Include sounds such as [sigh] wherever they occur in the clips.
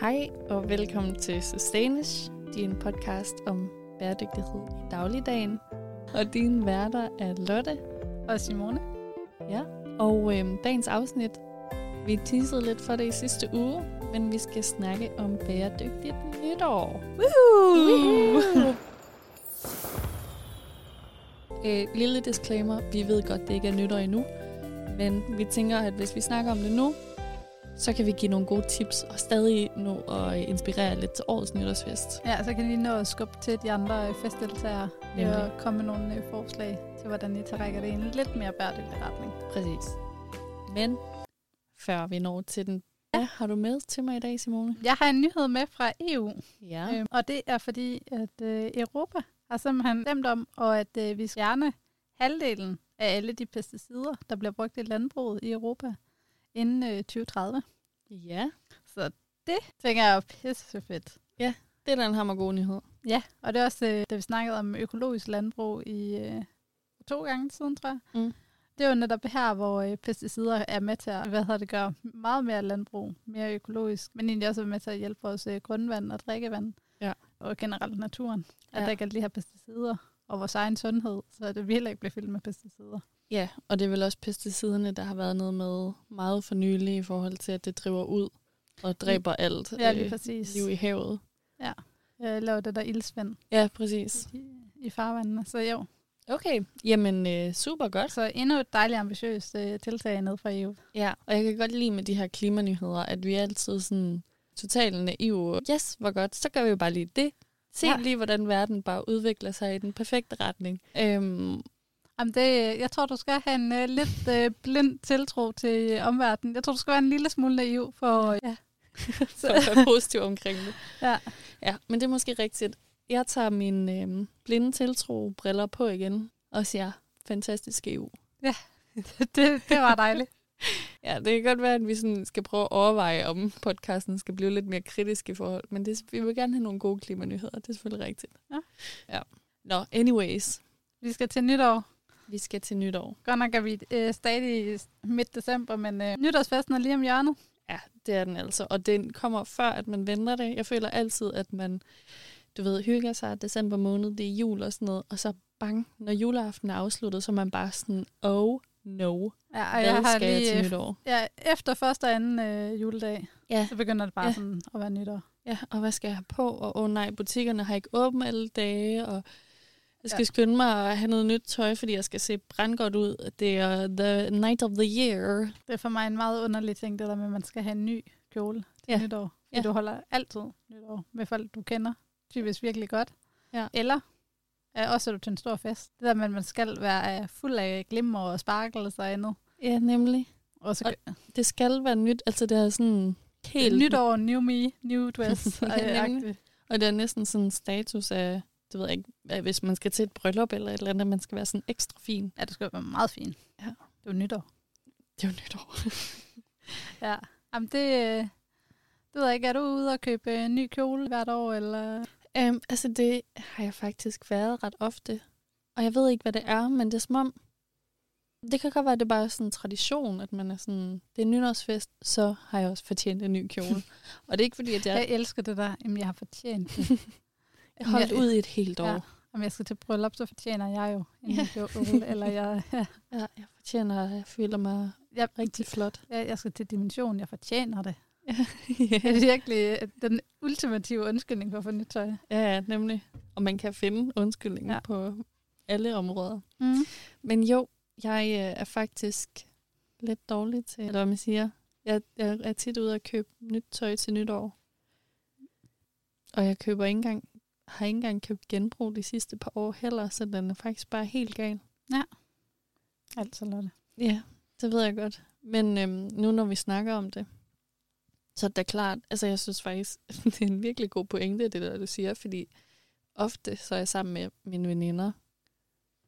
Hej og velkommen til Sustainish, din podcast om bæredygtighed i dagligdagen. Og dine værter er Lotte Og Simone. ja. og øhm, dagens afsnit. Vi teasede lidt for det i sidste uge, men vi skal snakke om bæredygtigt nytår. Woohoo! [laughs] Øh, lille disclaimer, vi ved godt, det ikke er nytår endnu, men vi tænker, at hvis vi snakker om det nu, så kan vi give nogle gode tips og stadig nå at inspirere lidt til årets nytårsfest. Ja, så kan I nå at skubbe til de andre øh, festdeltagere at komme med nogle øh, forslag til, hvordan I trækker det i en lidt mere bæredygtig retning. Præcis. Men før vi når til den, hvad har du med til mig i dag, Simone? Jeg har en nyhed med fra EU, Ja. øhm, og det er fordi, at øh, Europa har simpelthen stemt om, og at øh, vi skal fjerne halvdelen af alle de pesticider, der bliver brugt i landbruget i Europa inden øh, 2030. Ja, Så det tænker jeg er pisse fedt. det er da en hammer god nyhed. Ja, og det er også, øh, da vi snakkede om økologisk landbrug i øh, to gange siden, tror jeg. Mm. Det er jo netop her, hvor øh, pesticider er med til at hvad hedder det, gøre meget mere landbrug, mere økologisk, men egentlig også er med til at hjælpe vores øh, grundvand og drikkevand, Ja. og generelt naturen, at Ja. der ikke er de her pesticider, og vores egen sundhed, så det vi heller ikke bliver fyldt med pesticider. Ja, og det er vel også pesticiderne, der har været noget med meget for nylig i forhold til, at det driver ud og dræber alt Ja, lige øh, præcis. liv i havet. Jeg laver det der ildsvand Ja, præcis. i, i farvandene, så jo. Okay, jamen øh, super godt. Så endnu et dejligt ambitiøst øh, tiltag ned fra EU. Ja, og jeg kan godt lide med de her klimanyheder, at vi er altid sådan totalt naive. Yes, hvor godt, så gør vi jo bare lige det. Se ja. Ja. lige, hvordan verden bare udvikler sig i den perfekte retning. Øhm, Jamen det, jeg tror, du skal have en uh, lidt uh, blind tiltro til uh, omverdenen. Jeg tror, du skal være en lille smule naiv for... Ja. [laughs] for at være positiv omkring det. ja. Ja, men det er måske rigtigt. Jeg tager mine øhm, blinde tiltro-briller på igen og siger, fantastisk EU. [laughs] det, det var dejligt. [laughs] Ja, det kan godt være, at vi sådan skal prøve at overveje, om podcasten skal blive lidt mere kritisk i forhold. Men det, vi vil gerne have nogle gode klimanyheder. Det er selvfølgelig rigtigt. Ja. ja. Nå, anyways. Vi skal til nytår. Vi skal til nytår. Godt nok er vi uh, stadig midt december, men uh, nytårsfesten er lige om hjørnet. Ja, det er den altså. Og den kommer før, at man venter det. Jeg føler altid, at man, du ved, hygger sig december måned, det er jul og sådan noget. Og så bang, når juleaften er afsluttet, så er man bare sådan, oh no, Ja, og hvad jeg har skal jeg lige, til øh, nytår? ja, efter første og anden uh, juledag, Ja. så begynder det bare Ja. sådan at være nytår. Ja, og hvad skal jeg have på? Og åh oh, nej, butikkerne har ikke åbent alle dage, og jeg skal ja. Skynde mig at have noget nyt tøj, fordi jeg skal se brandgodt ud. Det er the night of the year. Det er for mig en meget underlig ting, det der med, at man skal have en ny kjole til Ja. nytår. Ja. du holder altid nytår med folk, du kender typisk virkelig godt. Ja. Eller øh, også er du til en stor fest. Det der med, at man skal være øh, fuld af glimmer og sparkles og andet. Ja, nemlig. Og så Og Det skal være nyt. Altså, det er sådan helt... nytår, new me, new dress. [laughs] Ja, øh, nemlig. Og det er næsten sådan en status af, det ved jeg ikke, hvis man skal til et bryllup eller et eller andet, man skal være sådan ekstra fin. ja, det skal være meget fint. Ja. Det er jo nytår. Det er jo nytår. [laughs] Ja. Jamen det, øh, det ved jeg ikke. Er du ude og købe øh, en ny kjole hvert år? Eller? Um, altså, det har jeg faktisk været ret ofte. Og jeg ved ikke, hvad det er, men det er som om, det kan godt være, at det bare er sådan en tradition, at man er sådan, det er nytårsfest, så har jeg også fortjent en ny kjole. [laughs] og det er ikke fordi, at jeg Jeg elsker det der. Jamen, jeg har fortjent det. [laughs] har holdt jeg- ud i et helt år. Ja. Ja. Om jeg skal til bryllup, så fortjener jeg jo en Ja. ja. kjole. eller jeg, [laughs] ja, ja, jeg fortjener, jeg føler mig jeg, rigtig flot. jeg, jeg skal til dimension. Jeg fortjener det. Ja, Det er virkelig øh, den ultimative undskyldning for at få nyt tøj. ja, nemlig. Og man kan finde undskyldninger ja. Ja. på alle områder. Mm. Men jo, jeg øh, er faktisk lidt dårlig til, eller hvad man siger. Jeg, jeg er tit ude og købe nyt tøj til nytår. Og jeg køber ikke engang, har ikke engang købt genbrug de sidste par år heller, så den er faktisk bare helt gal. Altså, Lotte. Ja, det ved jeg godt. Men øhm, nu når vi snakker om det, så er det klart, altså jeg synes faktisk, [laughs] det er en virkelig god pointe, det der du siger, fordi ofte så er jeg sammen med mine veninder,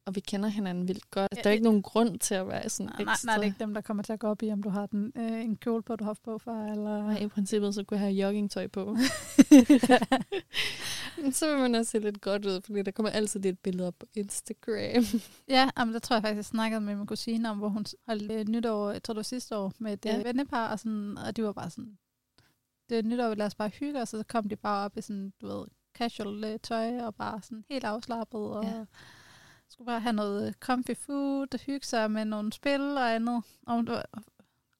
og vi kender hinanden vildt godt. Ja, der er ikke nogen grund til at være sådan Nej, nej, ekstra. nej, det er ikke dem, der kommer til at gå op i, om du har den, øh, en kjole på, du har på før, eller... Nej, i princippet så kunne jeg have joggingtøj på. Men [laughs] så vil man også se lidt godt ud, fordi der kommer altid lidt billeder på Instagram. Ja, jamen, der tror jeg faktisk, jeg snakkede med min kusine om, hvor hun holdt øh, nytår, jeg tror det var sidste år, med et Ja. ja. vennepar, og, sådan, og de var bare sådan, det er nytår, vi lader os bare hygge og så kom de bare op i sådan, du ved, casual øh, tøj, og bare sådan helt afslappet, og Ja. skulle bare have noget comfy food, og hygge sig med nogle spil og andet. Og hun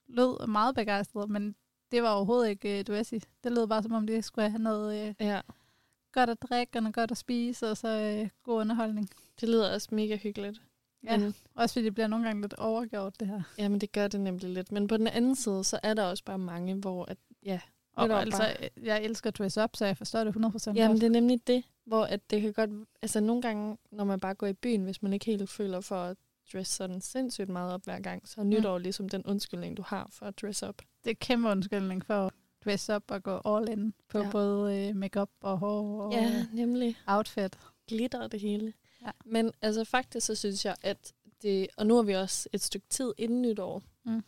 lød meget begejstret, men det var overhovedet ikke øh, Duessi. Det lød bare, som om de skulle have noget øh, Ja, godt at drikke, og noget godt at spise, og så øh, god underholdning. det lyder også mega hyggeligt. Ja. Men, Også fordi det bliver nogle gange lidt overgjort, det her. ja, men det gør det nemlig lidt. Men på den anden side, så er der også bare mange, hvor at, ja, Og Lidt altså, jeg elsker dress up, så jeg forstår det 100%. Jamen, det er nemlig det, hvor at det kan godt... Altså, nogle gange, når man bare går i byen, hvis man ikke helt føler for at dress sådan sindssygt meget op hver gang, så er nytår ligesom den undskyldning, du har for at dress up. det er kæmpe undskyldning for at dress up og gå all in på Ja. ja. både øh, makeup og hår og Ja, nemlig. outfit. Glitter og det hele. Ja. Men altså faktisk, så synes jeg, at det... Og nu er vi også et stykke tid inden nytår. Mm.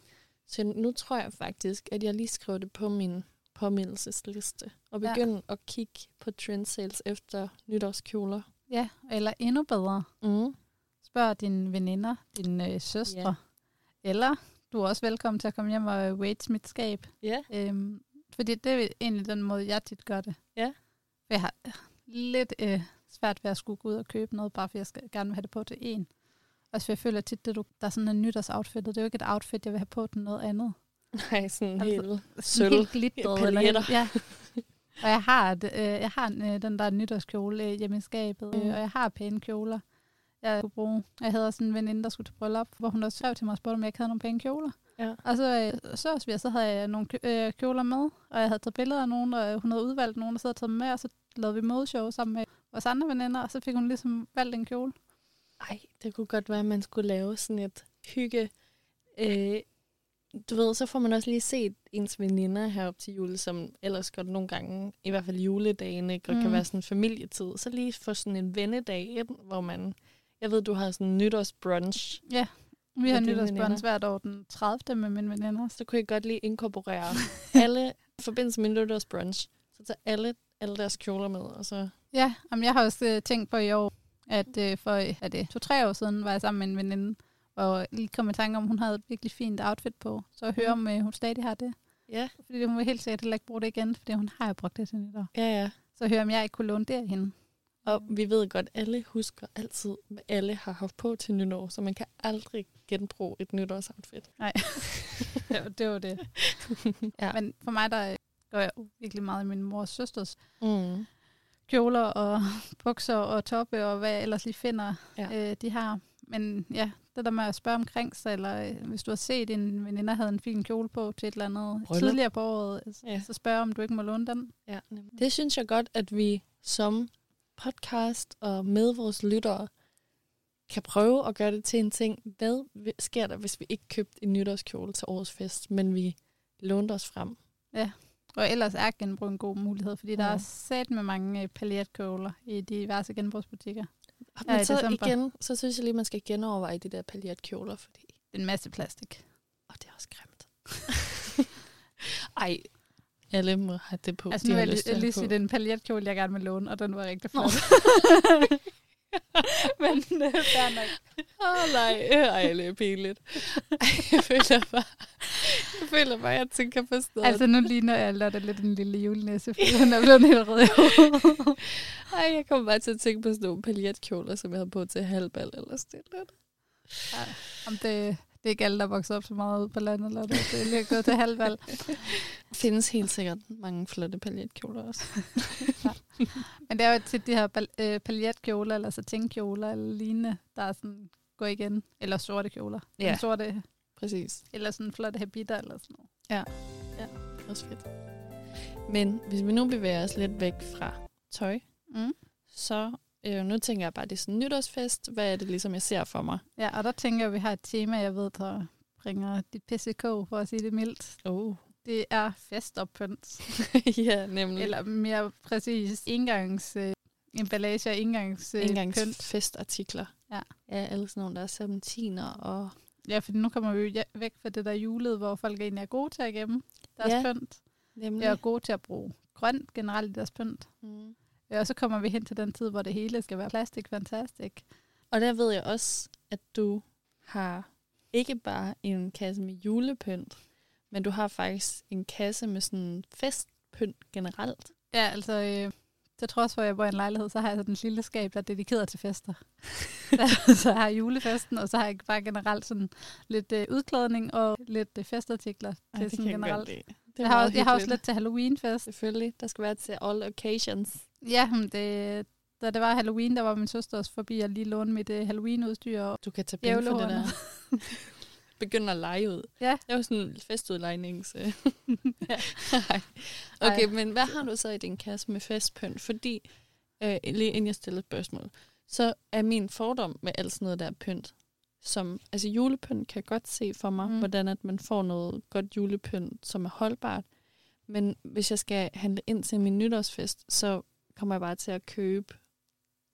Så nu tror jeg faktisk, at jeg lige skriver det på min påmindelsesliste. Og Ja. begynde at kigge på trend sales efter nytårskjoler. Ja, eller endnu bedre. Mm. Spørg dine veninder, dine øh, søstre. Ja. Eller du er også velkommen til at komme hjem og wait mit skab. Ja. Øhm, fordi det er egentlig den måde, jeg tit gør det. Ja. For jeg har lidt øh, svært ved at skulle gå ud og købe noget, bare fordi jeg skal gerne vil have det på til en. Også for jeg føler tit, det du, der er sådan en nytårsoutfit, og det er jo ikke et outfit, jeg vil have på til noget andet. Nej, sådan Altså, helt sølv. Helt glitret. Eller helt, ja. [laughs] Og jeg har, et, øh, jeg har en, øh, den der nytårskjole øh, hjemme i skabet, Mm. mm. og jeg har pæne kjoler, jeg kunne bruge. Jeg havde også en veninde, der skulle til bryllup, hvor hun også skrev til mig og spurgte, om jeg ikke havde nogle pæne kjoler. Ja. Og så øh, så, vi, og så havde jeg nogle øh, kjoler med, og jeg havde taget billeder af nogen, og hun havde udvalgt nogen, og så havde taget dem med, og så lavede vi modeshow sammen med vores andre veninder, og så fik hun ligesom valgt en kjole. Ej, det kunne godt være, at man skulle lave sådan et hygge... Øh, du ved, så får man også lige set ens veninder herop til jul, som ellers godt nogle gange, i hvert fald juledagen, ikke, og mm. kan være sådan en familietid. Så lige få sådan en vennedag ind, hvor man... Jeg ved, du har sådan en nytårsbrunch. Vi har veninder. hvert år den 30. med mine veninder. Så kunne jeg godt lige inkorporere [laughs] alle, i forbindelse med nytårsbrunch, så tage alle, alle deres kjoler med, og så... Ja, jamen jeg har også øh, tænkt på i år, at øh, for er det to-tre år siden var jeg sammen med en veninde, og lige kom i tanke om, hun havde et virkelig fint outfit på. Så jeg hører, om øh, hun stadig har det. Ja, Fordi hun vil helt sikkert heller ikke bruge det igen, fordi hun har jo brugt det til nytår. ja, ja. Så jeg hører, om jeg ikke kunne låne det af hende. Og vi ved godt, at alle husker altid, hvad alle har haft på til nytår, så man kan aldrig genbruge et nytårsoutfit. Nej, [laughs] det, var, det var [laughs] det. Ja. Men for mig, der øh, går jeg virkelig meget i min mors søsters Mm. kjoler og [laughs] bukser og toppe og hvad jeg ellers lige finder, Ja. ja. øh, de har. Men ja, det der med at spørge omkring sig, eller øh, hvis du har set en veninde havde en fin kjole på til et eller andet Bryllup. tidligere på året, Ja. ja. så spørg om du ikke må låne den. Ja, nemlig. det synes jeg godt, at vi som podcast og med vores lyttere kan prøve at gøre det til en ting. Hvad sker der, hvis vi ikke købte en nytårskjole til årets fest, men vi lånte os frem? Og ellers er genbrug en god mulighed, fordi der Mm. er sat med mange øh, paljetkjoler i diverse genbrugsbutikker. Men Ja, så december. igen, så synes jeg lige, man skal genoverveje de der paljetkjoler, fordi Det er en masse plastik. åh, det er også grimt. [laughs] Ej, alle må have det på. Altså de nu vil jeg lige, sige, det er en paljetkjole, jeg gerne vil låne, og den var rigtig flot. [laughs] [laughs] Men øh, fair nok. Åh oh, nej, ej, det er pinligt. Ej, jeg føler bare, [laughs] jeg føler bare, jeg tænker på stedet. Altså nu ligner jeg Lotte lidt en lille julenisse, fordi hun er blevet helt rød. [laughs] Ej, jeg kommer bare til at tænke på sådan nogle paljetkjoler, som jeg havde på til halvbal eller sådan noget. Ja, om det, det er ikke alle, der vokser op så meget ud på landet, Lotte. Det er lige gået til halvvalg. [laughs] Der findes helt sikkert mange flotte paljetkjoler også. Men det er jo til de her øh, paljetkjoler, eller satinkjoler, eller lignende, der er sådan, går igen. Eller sorte kjoler. Ja. Ja. sorte, Præcis. eller sådan flotte habiter, eller sådan noget. Også fedt. Men hvis vi nu bevæger os lidt væk fra tøj, Mm. så øh, nu tænker jeg bare, det er sådan en nytårsfest. Hvad er det ligesom, jeg ser for mig? Ja, og der tænker jeg, at vi har et tema, jeg ved, der bringer dit PCK, for at sige det mildt. Oh. Det er fest og pynt. ja, nemlig. Eller mere præcis engangs øh, emballage og indgangs, øh, Engangs pynt. festartikler. Ja. Ja, alle sådan nogle, der er serpentiner og... Ja, for nu kommer vi væk fra det der julet, hvor folk egentlig er gode til at gemme deres Ja. pynt. Nemlig. Jeg er gode til at bruge grønt generelt i deres pynt. Mm. Ja, og så kommer vi hen til den tid, hvor det hele skal være plastik fantastisk. Og der ved jeg også, at du har ikke bare en kasse med julepynt, men du har faktisk en kasse med sådan festpynt generelt. Ja, altså, øh, til trods for, at jeg bor i en lejlighed, så har jeg sådan en lille skab, der er dedikeret til fester. [laughs] Så har jeg julefesten, og så har jeg bare generelt sådan lidt øh, udklædning og lidt øh, festartikler Ej, til sådan generelt. lide. Det Jeg har, også, jeg har også lidt til Halloweenfest. Selvfølgelig. Der skal være til all occasions. Ja, men det, da det var Halloween, der var min søster også forbi og lige låne mit øh, Halloween-udstyr. Og, Du kan tage penge for det der. [laughs] Begynde at lege ud. Ja. Det er jo sådan en festudlejnings... øh. [laughs] Ja. Nej. okay, Ej. men hvad har du så i din kasse med festpynt? Fordi, øh, lige inden jeg stiller et spørgsmål, så er min fordom med alt sådan noget der pynt, som, altså julepynt kan jeg godt se for mig, mm. hvordan at man får noget godt julepynt, som er holdbart. Men hvis jeg skal handle ind til min nytårsfest, så kommer jeg bare til at købe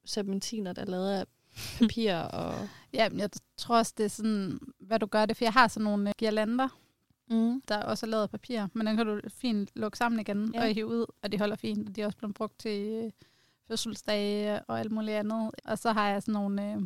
serpentiner, der er lavet af [laughs] papir og... ja, men jeg tror også, det er sådan, hvad du gør det, for jeg har sådan nogle øh, girlander, Mm. der også er lavet af papir, men den kan du fint lukke sammen igen Ja. og hive ud, og de holder fint, og de er også blevet brugt til øh, fødselsdage og alt muligt andet. Og så har jeg sådan nogle øh,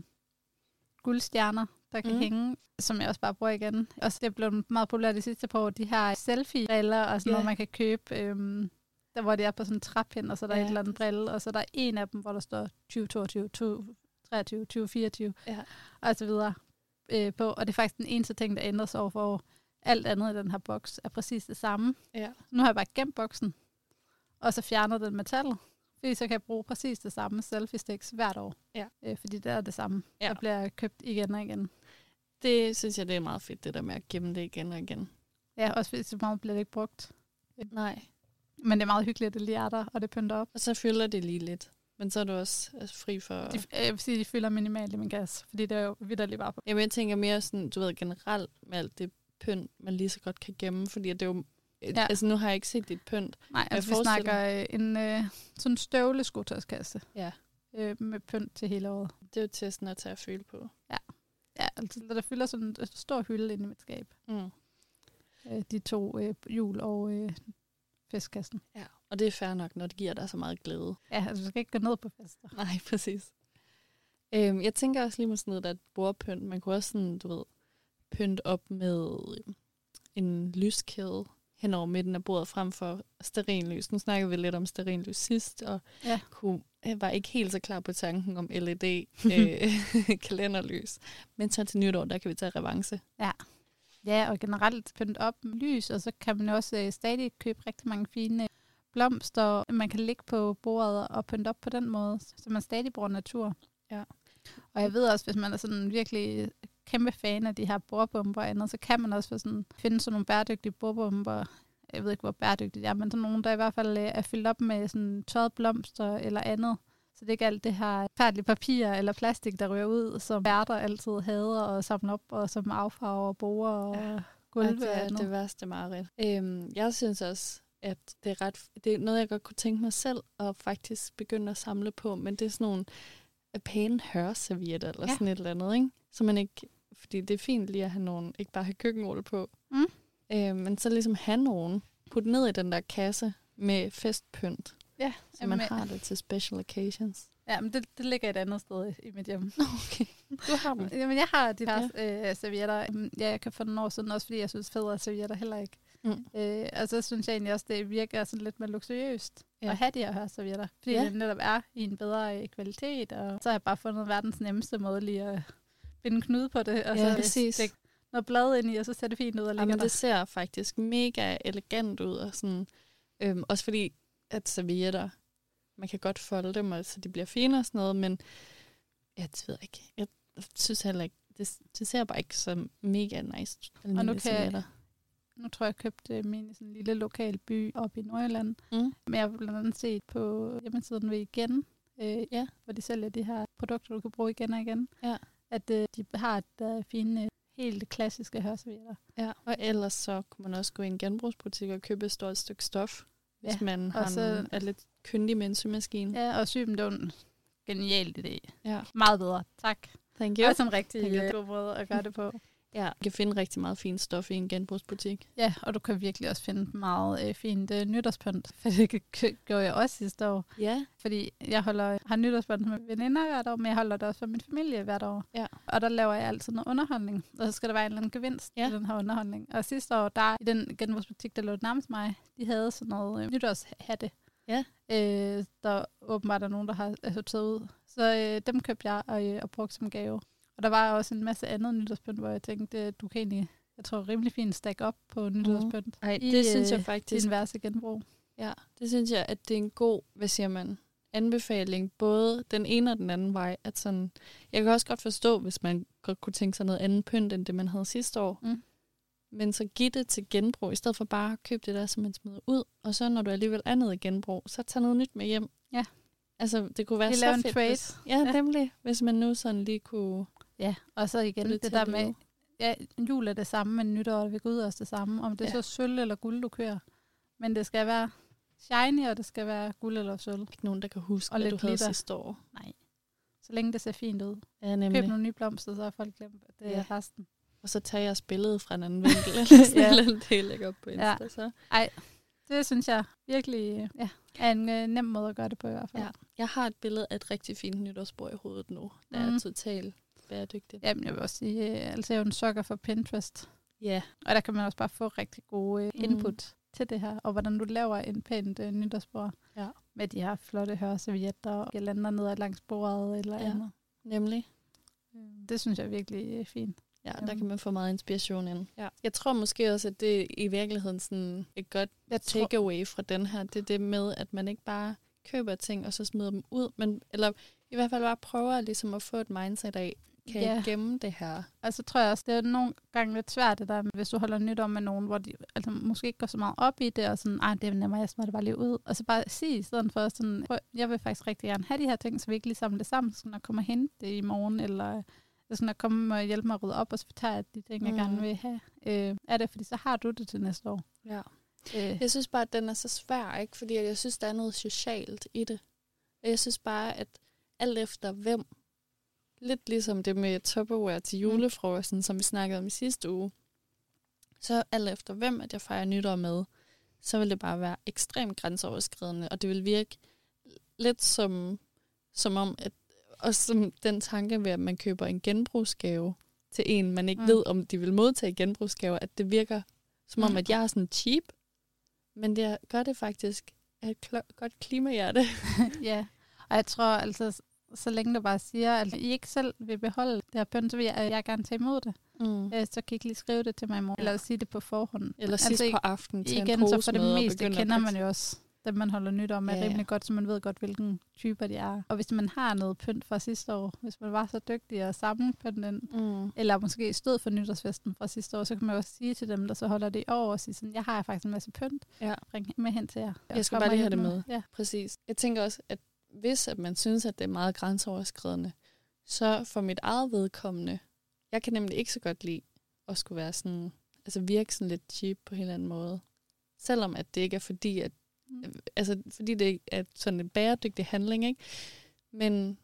guldstjerner, der kan Mm. hænge, som jeg også bare bruger igen. Og det er blevet meget populært de sidste par år, de her selfie-briller og sådan Ja. noget, man kan købe. Øhm, der hvor det er på sådan en træpind, og så er der ja. et eller andet brille, og så er der en af dem, hvor der står 2022, 2023, 2024 Ja. og så videre øh, på. Og det er faktisk den eneste ting, der ændrer sig over for år. Alt andet i den her boks er præcis det samme. Ja. Nu har jeg bare gemt boksen, og så fjernet den metallet. Fordi så kan jeg bruge præcis det samme selfie sticks hvert år. Ja. Øh, fordi det er det samme. Ja. Der bliver købt igen og igen. Det synes jeg, det er meget fedt, det der med at gemme det igen og igen. Ja, også fordi så meget bliver det ikke brugt. Nej. Men det er meget hyggeligt, at det lige er der, og det pynter op. Og så fylder det lige lidt. Men så er du også altså, fri for... De, øh, jeg vil sige, de fylder minimalt i min gas, fordi det er jo vidderligt bare på. Jamen, jeg tænker mere sådan, du ved, generelt med alt det pynt, man lige så godt kan gemme, fordi det er jo... Ja. Ja. Altså, nu har jeg ikke set dit pynt. Nej, jeg altså vi snakker øh, en øh, sådan støvleskotøjskasse Ja. øh, med pynt til hele året. Det er jo til sådan at tage at føle på. Ja, altså der fylder sådan en stor hylde inde i mit skab. Mm. Øh, de to øh, jul og øh, festkassen. Ja. Og det er fair nok, når det giver dig så meget glæde. Ja, altså du skal ikke gå ned på fester. Nej, [laughs] præcis. Øhm, jeg tænker også lige med sådan noget, der er et bordpynt. Man kunne også sådan, du ved, pynt op med øhm, en lyskæde hen over midten af bordet frem for sterinlys. Nu snakkede vi lidt om sterinlys sidst, og Ja. kunne, jeg var ikke helt så klar på tanken om LED [laughs] øh, [laughs] kalenderlys. Men så til nytår, der kan vi tage revanche. Ja, og generelt pynt op med lys, og så kan man også øh, stadig købe rigtig mange fine blomster, man kan ligge på bordet og pynte op på den måde, så man stadig bruger natur. Ja. Og jeg ved også, hvis man er sådan virkelig kæmpe fan af de her bordbomber og andet, så kan man også sådan, finde sådan nogle bæredygtige bordbomber. Jeg ved ikke, hvor bæredygtige de er, men sådan nogle, der i hvert fald øh, er fyldt op med sådan tørret blomster eller andet. Så det er ikke alt det her færdige papir eller plastik, der ryger ud, som værter altid hader og samler op, og som affarver borer og Ja. Og gulve det og er andet. det værste mareridt. Øhm, jeg synes også, at det er, ret, det er noget, jeg godt kunne tænke mig selv at faktisk begynde at samle på, men det er sådan nogle øh, pæne hørservietter eller Ja. sådan et eller andet, ikke? Så man ikke, fordi det er fint lige at have nogen, ikke bare have køkkenrulle på, Mm. øh, men så ligesom have nogen, putte ned i den der kasse med festpynt, Ja, så man jamen, har det til special occasions. Ja, men det, det ligger et andet sted i mit hjem. [laughs] Okay, du har dem. Jamen, jeg har de her ja. øh, servietter. Mm, Ja, jeg kan få nogle år siden, også fordi jeg synes, federe servietter heller ikke. Mm. Øh, og så synes jeg egentlig også, det virker sådan lidt mere luksuriøst Ja. at have de her servietter. Fordi Ja. det netop er i en bedre øh, kvalitet. Og så har jeg bare fundet verdens nemmeste måde lige at binde knude på det. Og Ja, så præcis. stikke noget blad ind i, og så ser det fint ud og ligger Jamen, der. det ser faktisk mega elegant ud. Og sådan, øhm, også fordi, at servietter, man kan godt folde dem, og så de bliver fine og sådan noget, men jeg ved ikke. Jeg synes heller ikke, det, det ser bare ikke så mega nice ud. nu kan- servietter. Nu tror jeg, jeg købte min i sådan en lille lokal by oppe i Nordjylland. Mm. Men jeg har blandt andet set på hjemmesiden ved Igen, øh, Ja. hvor de sælger de her produkter, du kan bruge igen og igen. Ja. At øh, de har et øh, fine, øh, helt klassiske hørservietter. Ja, og ellers så kunne man også gå i en genbrugsbutik og købe et stort stykke stof, hvis Ja, man har og så- nogle, er lidt kyndig med en symaskine. Ja, og sy dem, det var en genial idé. Ja. Meget bedre. Tak. Thank er også en rigtig you. øh, god måde at gøre det på. Ja, du kan finde rigtig meget fint stof i en genbrugsbutik. Ja, og du kan virkelig også finde meget øh, fint øh, nytårspynt. [laughs] For det gjorde jeg også sidste år. Ja. Fordi jeg holder, har nytårspynt med veninder hvert år, men jeg holder det også for min familie hvert år. Ja. Og der laver jeg altid noget underholdning. Og så skal der være en eller anden gevinst Ja. i den her underholdning. Og sidste år, der i den genbrugsbutik, der lå nærmest mig, de havde sådan noget øh, nytårshatte. Ja. Øh, der åbenbart er nogen, der har øh, taget ud. Så øh, dem købte jeg og, øh, og brugte som gave. Og der var også en masse andet nytårspynt, hvor jeg tænkte, øh, du kan egentlig, jeg tror, rimelig fint stack op på nytårspynt. Ej, I, det synes jeg øh, faktisk, Din værste genbrug. ja, det synes jeg, at det er en god, hvad siger man, anbefaling, både den ene og den anden vej. At sådan, jeg kan også godt forstå, hvis man godt kunne tænke sig noget andet pynt, end det man havde sidste år. Mm. Men så giv det til genbrug, i stedet for bare at købe det der, som man smider ud. Og så når du alligevel er nede i genbrug, så tag noget nyt med hjem. Ja. Altså, det kunne være Vi så fedt. trade. Hvis, ja, Ja. nemlig. Hvis man nu sådan lige kunne... Ja, og så igen det, det der med, ja, jul er det samme, men nytår er ved Gud også det samme. Om det er Ja. så sølv eller guld, du kører. Men det skal være shiny, og det skal være guld eller sølv. Ikke nogen, der kan huske, Og hvad du havde glitter. sidste år. Nej. Så længe det ser fint ud. Ja, Køb nemlig. nogle nye blomster, så har folk glemt, at det Ja. er resten. Og så tager jeres billede fra en anden [laughs] vinkel, eller sådan Ja. [laughs] det lægger op på Insta. Ja. Så. Det synes jeg virkelig ja, er en øh, nem måde at gøre det på i hvert fald. Ja. Jeg har et billede af et rigtig fint nytårsbord i hovedet nu. Det er Mhm. totalt bæredygtigt. Jamen, jeg vil også sige, øh, altså jeg er jo en sokker for Pinterest. Ja. Og der kan man også bare få rigtig gode øh, Mhm. input til det her, og hvordan du laver en pænt øh, nytårsbord. Ja. Med de her flotte hørservietter og girlander ned ad langs bordet eller Ja. andet. Nemlig. Det synes jeg er virkelig øh, fint. Ja, der kan man få meget inspiration ind. Ja. Jeg tror måske også, at det er i virkeligheden sådan et godt Jeg takeaway fra den her. Det er det med, at man ikke bare køber ting, og så smider dem ud, men, eller i hvert fald bare prøver ligesom at få et mindset af, kan Ja. gemme det her? og så tror jeg også, det er nogle gange lidt svært, det der, hvis du holder nytår med nogen, hvor de altså, måske ikke går så meget op i det, og sådan, ej, det er nemmere, jeg smider det bare lige ud. Og så bare sige, i stedet for sådan, "Prøv, jeg vil faktisk rigtig gerne have de her ting, så vi ikke lige samler det sammen, så skal jeg komme og hente det i morgen, eller jeg skal komme og hjælpe mig at rydde op, og så jeg de ting, jeg Mm. gerne vil have. Øh, er det, fordi så har du det til næste år. Ja. Øh, Jeg synes bare, at den er så svær, ikke? Fordi jeg synes, der er noget socialt i det. Og jeg synes bare, at alt efter hvem, lidt ligesom det med Tupperware til julefrokosten, som vi snakkede om i sidste uge, så alt efter hvem, at jeg fejrer nytår med, så vil det bare være ekstremt grænseoverskridende, og det vil virke lidt som, som om, at også som den tanke ved, at man køber en genbrugsgave til en, man ikke Mm. mm. ved, om de vil modtage genbrugsgaver, at det virker som om, Mm. at jeg er sådan cheap, men det gør det faktisk af et godt klimahjerte. [laughs] ja, og jeg tror altså, så længe du bare siger, at I ikke selv vil beholde det her pynt, så vil jeg, jeg gerne tage imod det. Mm. Øh, så kan I lige skrive det til mig i morgen, eller sige det på forhånd. Eller sidst altså, på aftenen til igen, en så for det med meste kender man jo også dem, man holder nyt om, er Ja, ja. rimelig godt, så man ved godt, hvilken typer de er. Og hvis man har noget pynt fra sidste år, hvis man var så dygtig at samle pynt ind, Mm. eller måske stod for nytårsfesten fra sidste år, så kan man også sige til dem, der så holder det i år, og sige sådan, jeg har faktisk en masse pynt, Ja. bring med hen til jer. Jeg skal Kom bare lige have det med. Ja. Præcis. Jeg tænker også, at hvis at man synes, at det er meget grænseoverskridende, så for mit eget vedkommende, jeg kan nemlig ikke så godt lide at skulle være sådan, altså virke sådan lidt cheap på en eller anden måde. Selvom at det ikke er fordi, at, Mm. altså fordi det er sådan en bæredygtig handling, ikke? Men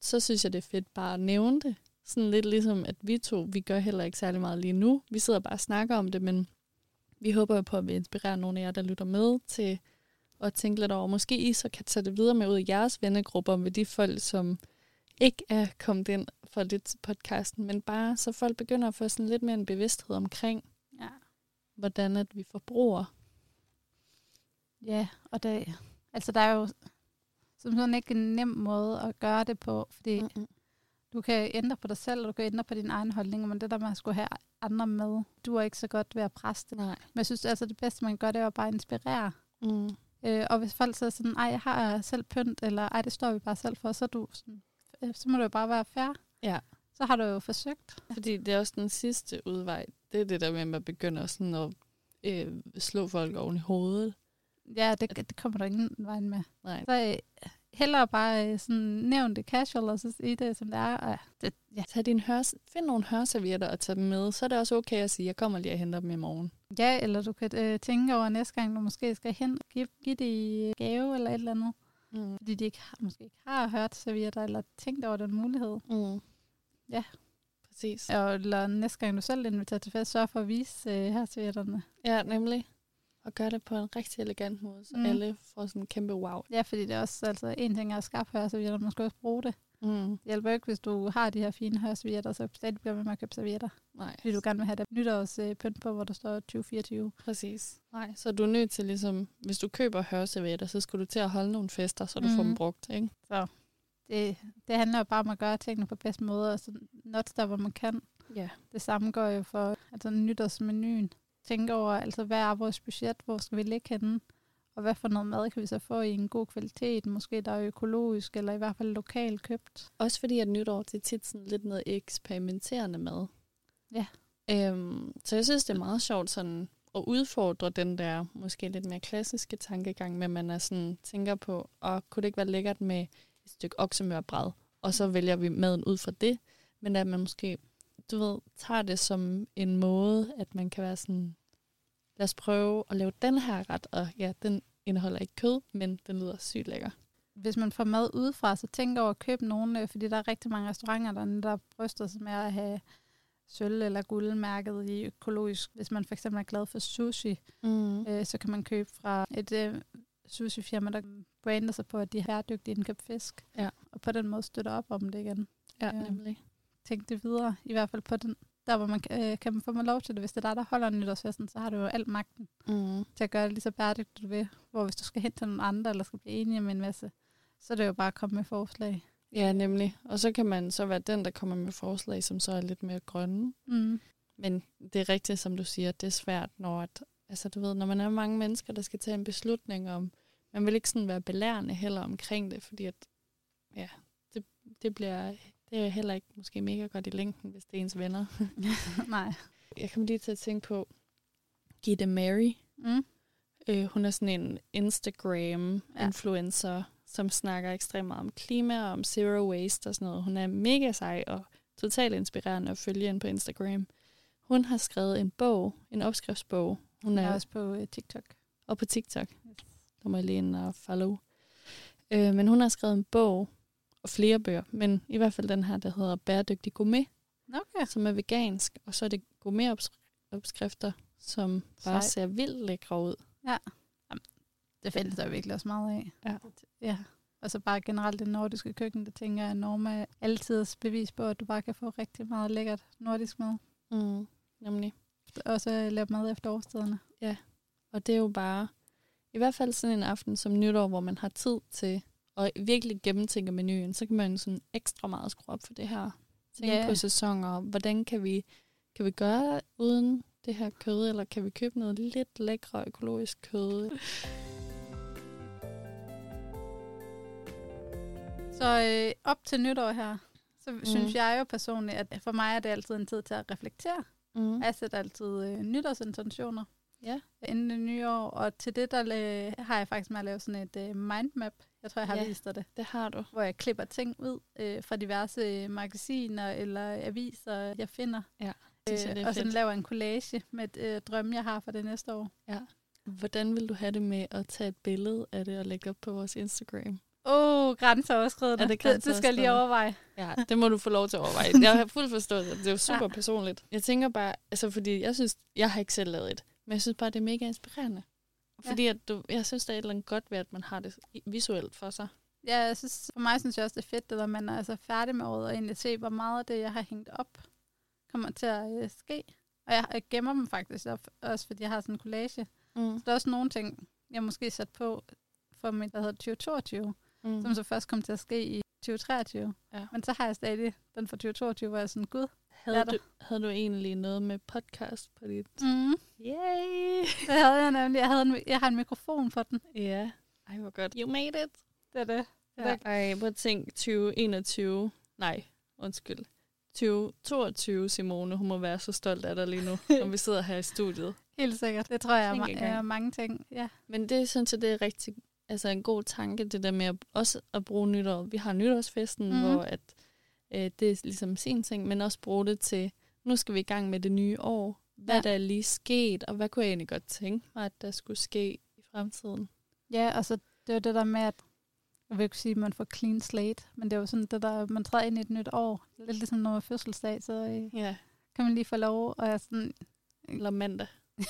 så synes jeg, det er fedt bare at nævne det. Sådan lidt ligesom, at vi to, vi gør heller ikke særlig meget lige nu. Vi sidder bare og snakker om det, men vi håber jo på, at vi inspirerer nogle af jer, der lytter med til at tænke lidt over. Måske I så kan tage det videre med ud i jeres vennegrupper med de folk, som ikke er kommet ind for lidt til podcasten, men bare så folk begynder at få sådan lidt mere en bevidsthed omkring, ja. hvordan at vi forbruger. Ja, og det, altså der er jo som sådan ikke en nem måde at gøre det på, fordi mm. Mm-mm. du kan ændre på dig selv, og du kan ændre på din egen holdning, men det der med at skulle have andre med, du er ikke så godt ved at presse det. Nej. Men jeg synes altså, det bedste man gøre, det er at bare inspirere. Mm. Øh, og hvis folk så sådan, ej, jeg har selv pynt, eller ej, det står vi bare selv for, så, du sådan, øh, så må det jo bare være fair. Ja. Så har du jo forsøgt. Fordi det er også den sidste udvej. Det er det der med, at man begynder sådan at øh, slå folk oven i hovedet. Ja, det, det kommer der ingen vej med. Nej. Så øh, hellere bare øh, sådan nævn det casual, og så sige det, som det er. Og det, ja. Tag din hørs, find nogle hørservietter og tag dem med. Så er det også okay at sige, jeg kommer lige og henter dem i morgen. Ja, eller du kan øh, tænke over næste gang, du måske skal hen og give, give det i gave eller et eller andet. Mm. Fordi de ikke har, måske ikke har hørt servietter, eller tænkt over den mulighed. Mm. Ja. Præcis. Og, eller næste gang du selv inviterer til fest, sørg for at vise øh, her servietterne. Ja, nemlig. Og gøre det på en rigtig elegant måde, så Mm. alle får sådan en kæmpe wow. Ja, fordi det er også, altså en ting er at skaffe hørservietter, man skal også bruge det. Mm. Det hjælper ikke, hvis du har de her fine hørservietter, så stadig bliver ved med at købe servietter. Nej, Fordi du gerne vil have det nytårs øh, pynt på, hvor der står 2024. præcis. Nej, så du er nødt til ligesom, hvis du køber hørservietter, så skal du til at holde nogle fester, så du mm. får Mhm. dem brugt, ikke? Det, det handler jo bare om at gøre tingene på bedste måde, og så not der, hvor man kan. Ja. Det samme går jo for altså, nytårsmenuen. Tænk over, altså, hvad er vores budget, hvor skal vi ligge henne, og hvad for noget mad kan vi så få i en god kvalitet, måske der er økologisk, eller i hvert fald lokalt købt. Også fordi, at nytår det er tit sådan lidt noget eksperimenterende mad. Ja. Øhm, så jeg synes, det er meget sjovt sådan at udfordre den der måske lidt mere klassiske tankegang, med man er sådan, tænker på, og kunne det ikke være lækkert med et stykke oksemørbræd, og så vælger vi maden ud fra det, men at man måske, du ved, tager det som en måde, at man kan være sådan, lad os prøve at lave den her ret, og ja, den indeholder ikke kød, men den lyder sygt lækker. Hvis man får mad udefra, så tænk over at købe nogen, øh, fordi der er rigtig mange restauranter, der, der bryster sig med at have sølv- eller guldmærket i økologisk. Hvis man for eksempel er glad for sushi, Mm. øh, så kan man købe fra et øh, sushi-firma, der brander sig på, at de har bæredygtigt indkøbt fisk. Ja. Og på den måde støtter op om det igen. Ja, Ja. nemlig. Tænk det videre, i hvert fald på den. Der, hvor man øh, kan man få lov til det. Hvis det er dig, der holder nytårsfesten, så har du jo al magten Mm. til at gøre det lige så bæredygtigt, du vil. Hvor hvis du skal hen til nogle andre, eller skal blive enige med en masse, så er det jo bare at komme med forslag. Ja, nemlig. Og så kan man så være den, der kommer med forslag, som så er lidt mere grønne. Mm. Men det er rigtigt, som du siger, det er svært, når, at, altså, du ved, når man er mange mennesker, der skal tage en beslutning om, man vil ikke sådan være belærende heller omkring det, fordi at, ja, det, det bliver, det er heller ikke måske mega godt i længden, hvis det er ens venner. [laughs] Nej. Jeg kommer lige til at tænke på Gitte Mary. Mm. Øh, hun er sådan en Instagram-influencer, ja. som snakker ekstremt meget om klima og om zero waste og sådan noget. Hun er mega sej og totalt inspirerende at følge ind på Instagram. Hun har skrevet en bog, en opskriftsbog. Hun er er også på øh, TikTok. og på TikTok. Der må jeg lige ind og follow. Øh, men hun har skrevet en bog, og flere bøger, men i hvert fald den her, der hedder Bæredygtig Gourmet, Okay. som er vegansk, og så er det gourmet-opskrifter, som bare Sej. ser vildt lækre ud. Det findes der virkelig også meget af. Ja. ja. Og så bare generelt det nordiske køkken, det tænker jeg, Norma er altid bevis på, at du bare kan få rigtig meget lækkert nordisk mad. Mm, nemlig. Og så lave mad efter årstiderne. Og det er jo bare, i hvert fald sådan en aften som nytår, hvor man har tid til at virkelig gennemtænke menuen, så kan man sådan ekstra meget skrue op for det her. Tænke Ja. på sæsoner, hvordan kan vi, kan vi gøre uden det her kød, eller kan vi købe noget lidt lækre økologisk kød? [laughs] Så øh, op til nytår her, så mm. synes jeg jo personligt, at for mig er det altid en tid til at reflektere. Mm. Jeg sætter altid øh, nytårsintentioner Ja. inden det nye år, og til det der øh, har jeg faktisk med at lave sådan et øh, mindmap. Jeg tror, jeg har Ja. vist dig det. Det har du. Hvor jeg klipper ting ud øh, fra diverse øh, magasiner eller aviser, jeg finder. Ja, det jeg, det og sådan fedt. laver en collage med øh, drømme, jeg har for det næste år. Hvordan vil du have det med at tage et billede af det og lægge op på vores Instagram? Åh, oh, grænseoverskridende. Er det det, det skal jeg lige overveje. Ja, det må du få lov til at overveje. Jeg har fuldt forstået det. Det er jo [laughs] super Ja. personligt. Jeg tænker bare, altså fordi jeg synes, jeg har ikke selv lavet et, men jeg synes bare, det er mega inspirerende. Ja. Fordi at du, jeg synes, der er et eller andet godt ved, at man har det visuelt for sig. Ja, jeg synes, for mig synes jeg også, det er fedt, når man er altså færdig med året, og egentlig se, hvor meget af det, jeg har hængt op, kommer til at øh, ske. Og jeg, jeg gemmer dem faktisk op, også fordi jeg har sådan en collage. Mm. Så der er også nogle ting, jeg måske sat på for mit, der hedder 2022, Mm. som så først kommer til at ske i 2023. Ja. Men så har jeg stadig den fra 2022, hvor jeg er sådan, gud. Havde, du, havde du egentlig noget med podcast på dit? Mm. Yay! [laughs] Det havde jeg nemlig. Jeg, havde en, jeg har en mikrofon for den. Ja. Ej, hvor godt. You made it. Det er det. Ja. Ej, prøv at tænke 2021. Nej, undskyld. 2022, Simone. Hun må være så stolt af dig lige nu, [laughs] når vi sidder her i studiet. Helt sikkert. Det tror jeg er, ma- er mange ting. Ja. Men det synes jeg, det er rigtig altså en god tanke, det der med at, også at bruge nytår. Vi har nytårsfesten, mm. hvor at, øh, det er ligesom sin ting, men også bruge det til, nu skal vi i gang med det nye år. hvad Ja. der er lige sket, og hvad kunne jeg egentlig godt tænke mig, at der skulle ske i fremtiden. Ja, altså det var det der med, at jeg vil ikke sige, at man får clean slate, men det var sådan det der, man træder ind i et nyt år. Lidt ligesom når man har fødselsdag, så øh, Ja. kan man lige få lov, og jeg er sådan, Eller mandag. [laughs]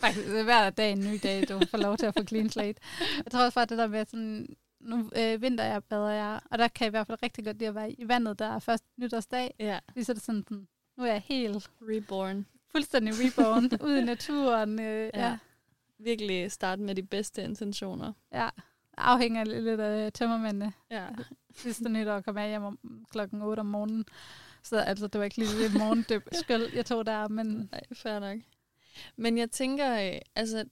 faktisk det er hver dag en ny dag, du får lov til at få clean slate. Jeg tror også bare det der med sådan, nu øh, vinter jeg, bader jeg, og der kan jeg i hvert fald rigtig godt lide at være i vandet, der er først nytårsdag. Ja. Lige så er det sådan, sådan, nu er jeg helt Reborn. fuldstændig reborn, [laughs] ude i naturen. Øh, ja. Ja. Virkelig starte med de bedste intentioner. ja. Afhænger lidt af tømmermændene. Ja. sidste nytår kom jeg hjem om klokken 8 om morgenen. Så altså, det var ikke lige det morgendøb [laughs] skøl, jeg tog der, men Nej, fair nok. Men jeg tænker, øh, altså,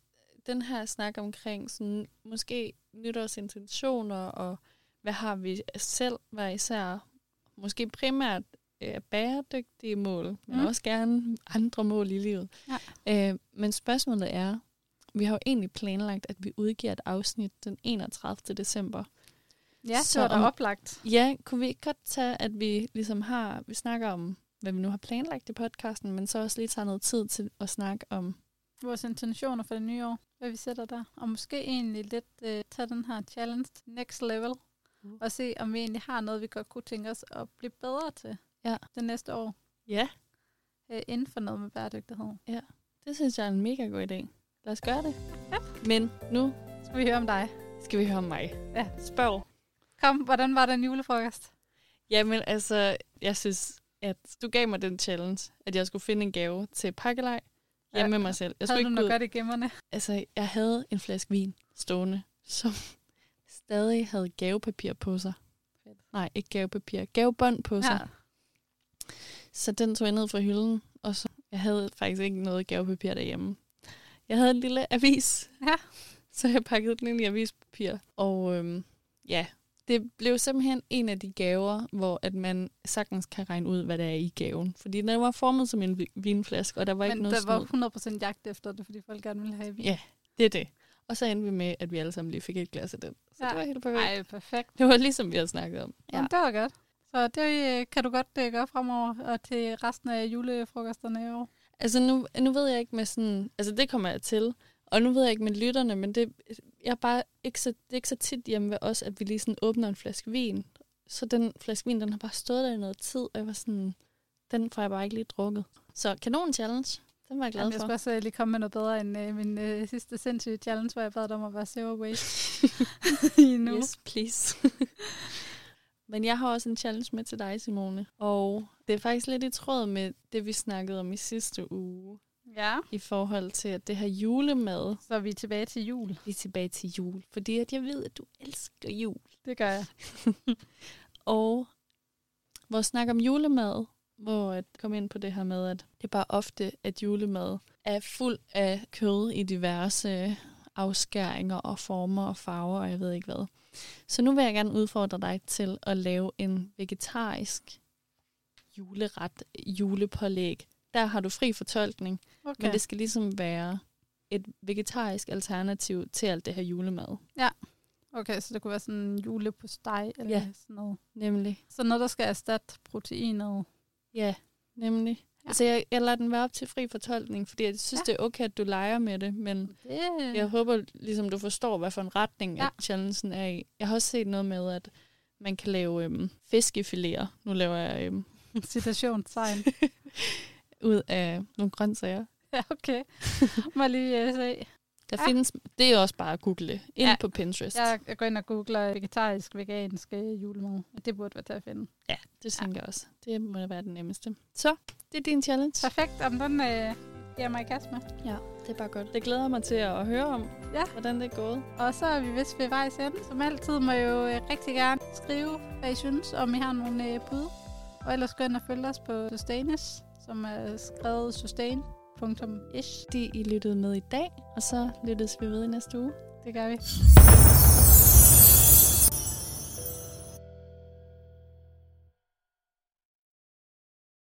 den her snak omkring sådan, måske nytårsintentioner, og hvad har vi selv hver især, måske primært øh, bæredygtige mål, men Mm. også gerne andre mål i livet. Ja. Øh, men spørgsmålet er, vi har jo egentlig planlagt, at vi udgiver et afsnit den 31. december. ja, så var der oplagt. Ja, kunne vi ikke godt tage, at vi ligesom har, vi snakker om, hvad vi nu har planlagt i podcasten, men så også lige tager noget tid til at snakke om, Vores intentioner for det nye år, hvad vi sætter der. Og måske egentlig lidt øh, tage den her challenge til next level, Mm. og se, om vi egentlig har noget, vi godt kunne tænke os at blive bedre til Ja. det næste år, ja, øh, inden for noget med bæredygtighed. det synes jeg er en mega god idé. Lad os gøre det. Ja. Men nu Skal vi høre om dig? skal vi høre om mig. Ja. Spørg. Kom, hvordan var den julefrokost? Jamen altså, jeg synes, at du gav mig den challenge, at jeg skulle finde en gave til pakkelej hjemme Ja. med mig selv. Jeg Havde skulle du noget godt i gemmerne? Altså, jeg havde en flaske vin stående, som stadig havde gavepapir på sig. Fedt. Nej, ikke gavepapir. Gavebånd på sig. Så den tog jeg ned fra hylden, og så jeg havde faktisk ikke noget gavepapir derhjemme. Jeg havde en lille avis, Ja. så jeg pakkede den ind i avispapir. Og øhm, ja, det blev simpelthen en af de gaver, hvor at man sagtens kan regne ud, hvad der er i gaven. Fordi den var formet som en vi- vinflaske, og der var ikke Men noget der var snyd. 100% jagt efter det, fordi folk gerne ville have vin. Ja, det er det. Og så endte vi med, at vi alle sammen lige fik et glas af den. Så Ja. ja. det var helt perfekt. Ej, perfekt. Det var ligesom vi havde snakket om. Ja. Jamen, det var godt. Så det øh, kan du godt øh, gøre fremover og til resten af julefrokosterne i år. Altså nu, nu ved jeg ikke med sådan, altså det kommer jeg til, og nu ved jeg ikke med lytterne, men det, jeg er bare ikke så, det er ikke så tit hjemme ved os, at vi lige sådan åbner en flaske vin. Så den flaske vin, den har bare stået der i noget tid, og jeg var sådan, den får jeg bare ikke lige drukket. Så kanon challenge, den var jeg glad Jamen, jeg for. skal også øh, lige komme med noget bedre end øh, min øh, sidste sindssyge challenge, hvor jeg bad dig om at være zero waste [laughs] [laughs] i nu. Yes, please. [laughs] Men jeg har også en challenge med til dig, Simone. Og det er faktisk lidt i tråd med det, vi snakkede om i sidste uge. Ja. I forhold til, at det her julemad, Så er vi tilbage til jul. vi er tilbage til jul. Fordi at jeg ved, at du elsker jul. Det gør jeg. [laughs] Og vores snak om julemad, hvor at komme ind på det her med, at det er bare ofte, at julemad er fuld af kød i diverse afskæringer og former og farver, og jeg ved ikke hvad. Så nu vil jeg gerne udfordre dig til at lave en vegetarisk juleret, julepålæg. Der har du fri fortolkning, Okay. men det skal ligesom være et vegetarisk alternativ til alt det her julemad. okay, så det kunne være sådan en jule på steg eller Ja. sådan noget. Nemlig. Så noget, der skal erstatte proteinet. Ja, nemlig. Ja. Ja. Altså, jeg, jeg lader den være op til fri fortolkning, fordi jeg synes, Ja. ja. det er okay, at du leger med det, men Det... jeg håber, ligesom du forstår, hvad for en retning Ja. ja. at challengen er i. Jeg har også set noget med, at man kan lave øhm, fiskefiléer. Nu laver jeg øhm, Citationstegn. [laughs] ud af nogle grøntsager. ja, okay. [laughs] Må lige uh, se. Der Ja. ja. findes, det er også bare at google ind Ja. ja. på Pinterest. Jeg, jeg går ind og googler vegetarisk, vegansk øh, julemad. Det burde være til at finde. ja, det tænker jeg også. Det må være det nemmeste. Så, det er din challenge. Perfekt. Om den øh, giver mig i kast med. Ja, det er bare godt. Det glæder mig til at høre om, Ja. hvordan det er gået. Og så er vi vist ved vejs ende. Som altid må I jo øh, rigtig gerne skrive, hvad I synes, om I har nogle øh, bud. Og ellers gå ind og følge os på Sustainus, som er skrevet sustain.ish. Det I lyttede med i dag, og så lyttes vi ved i næste uge. Det gør vi.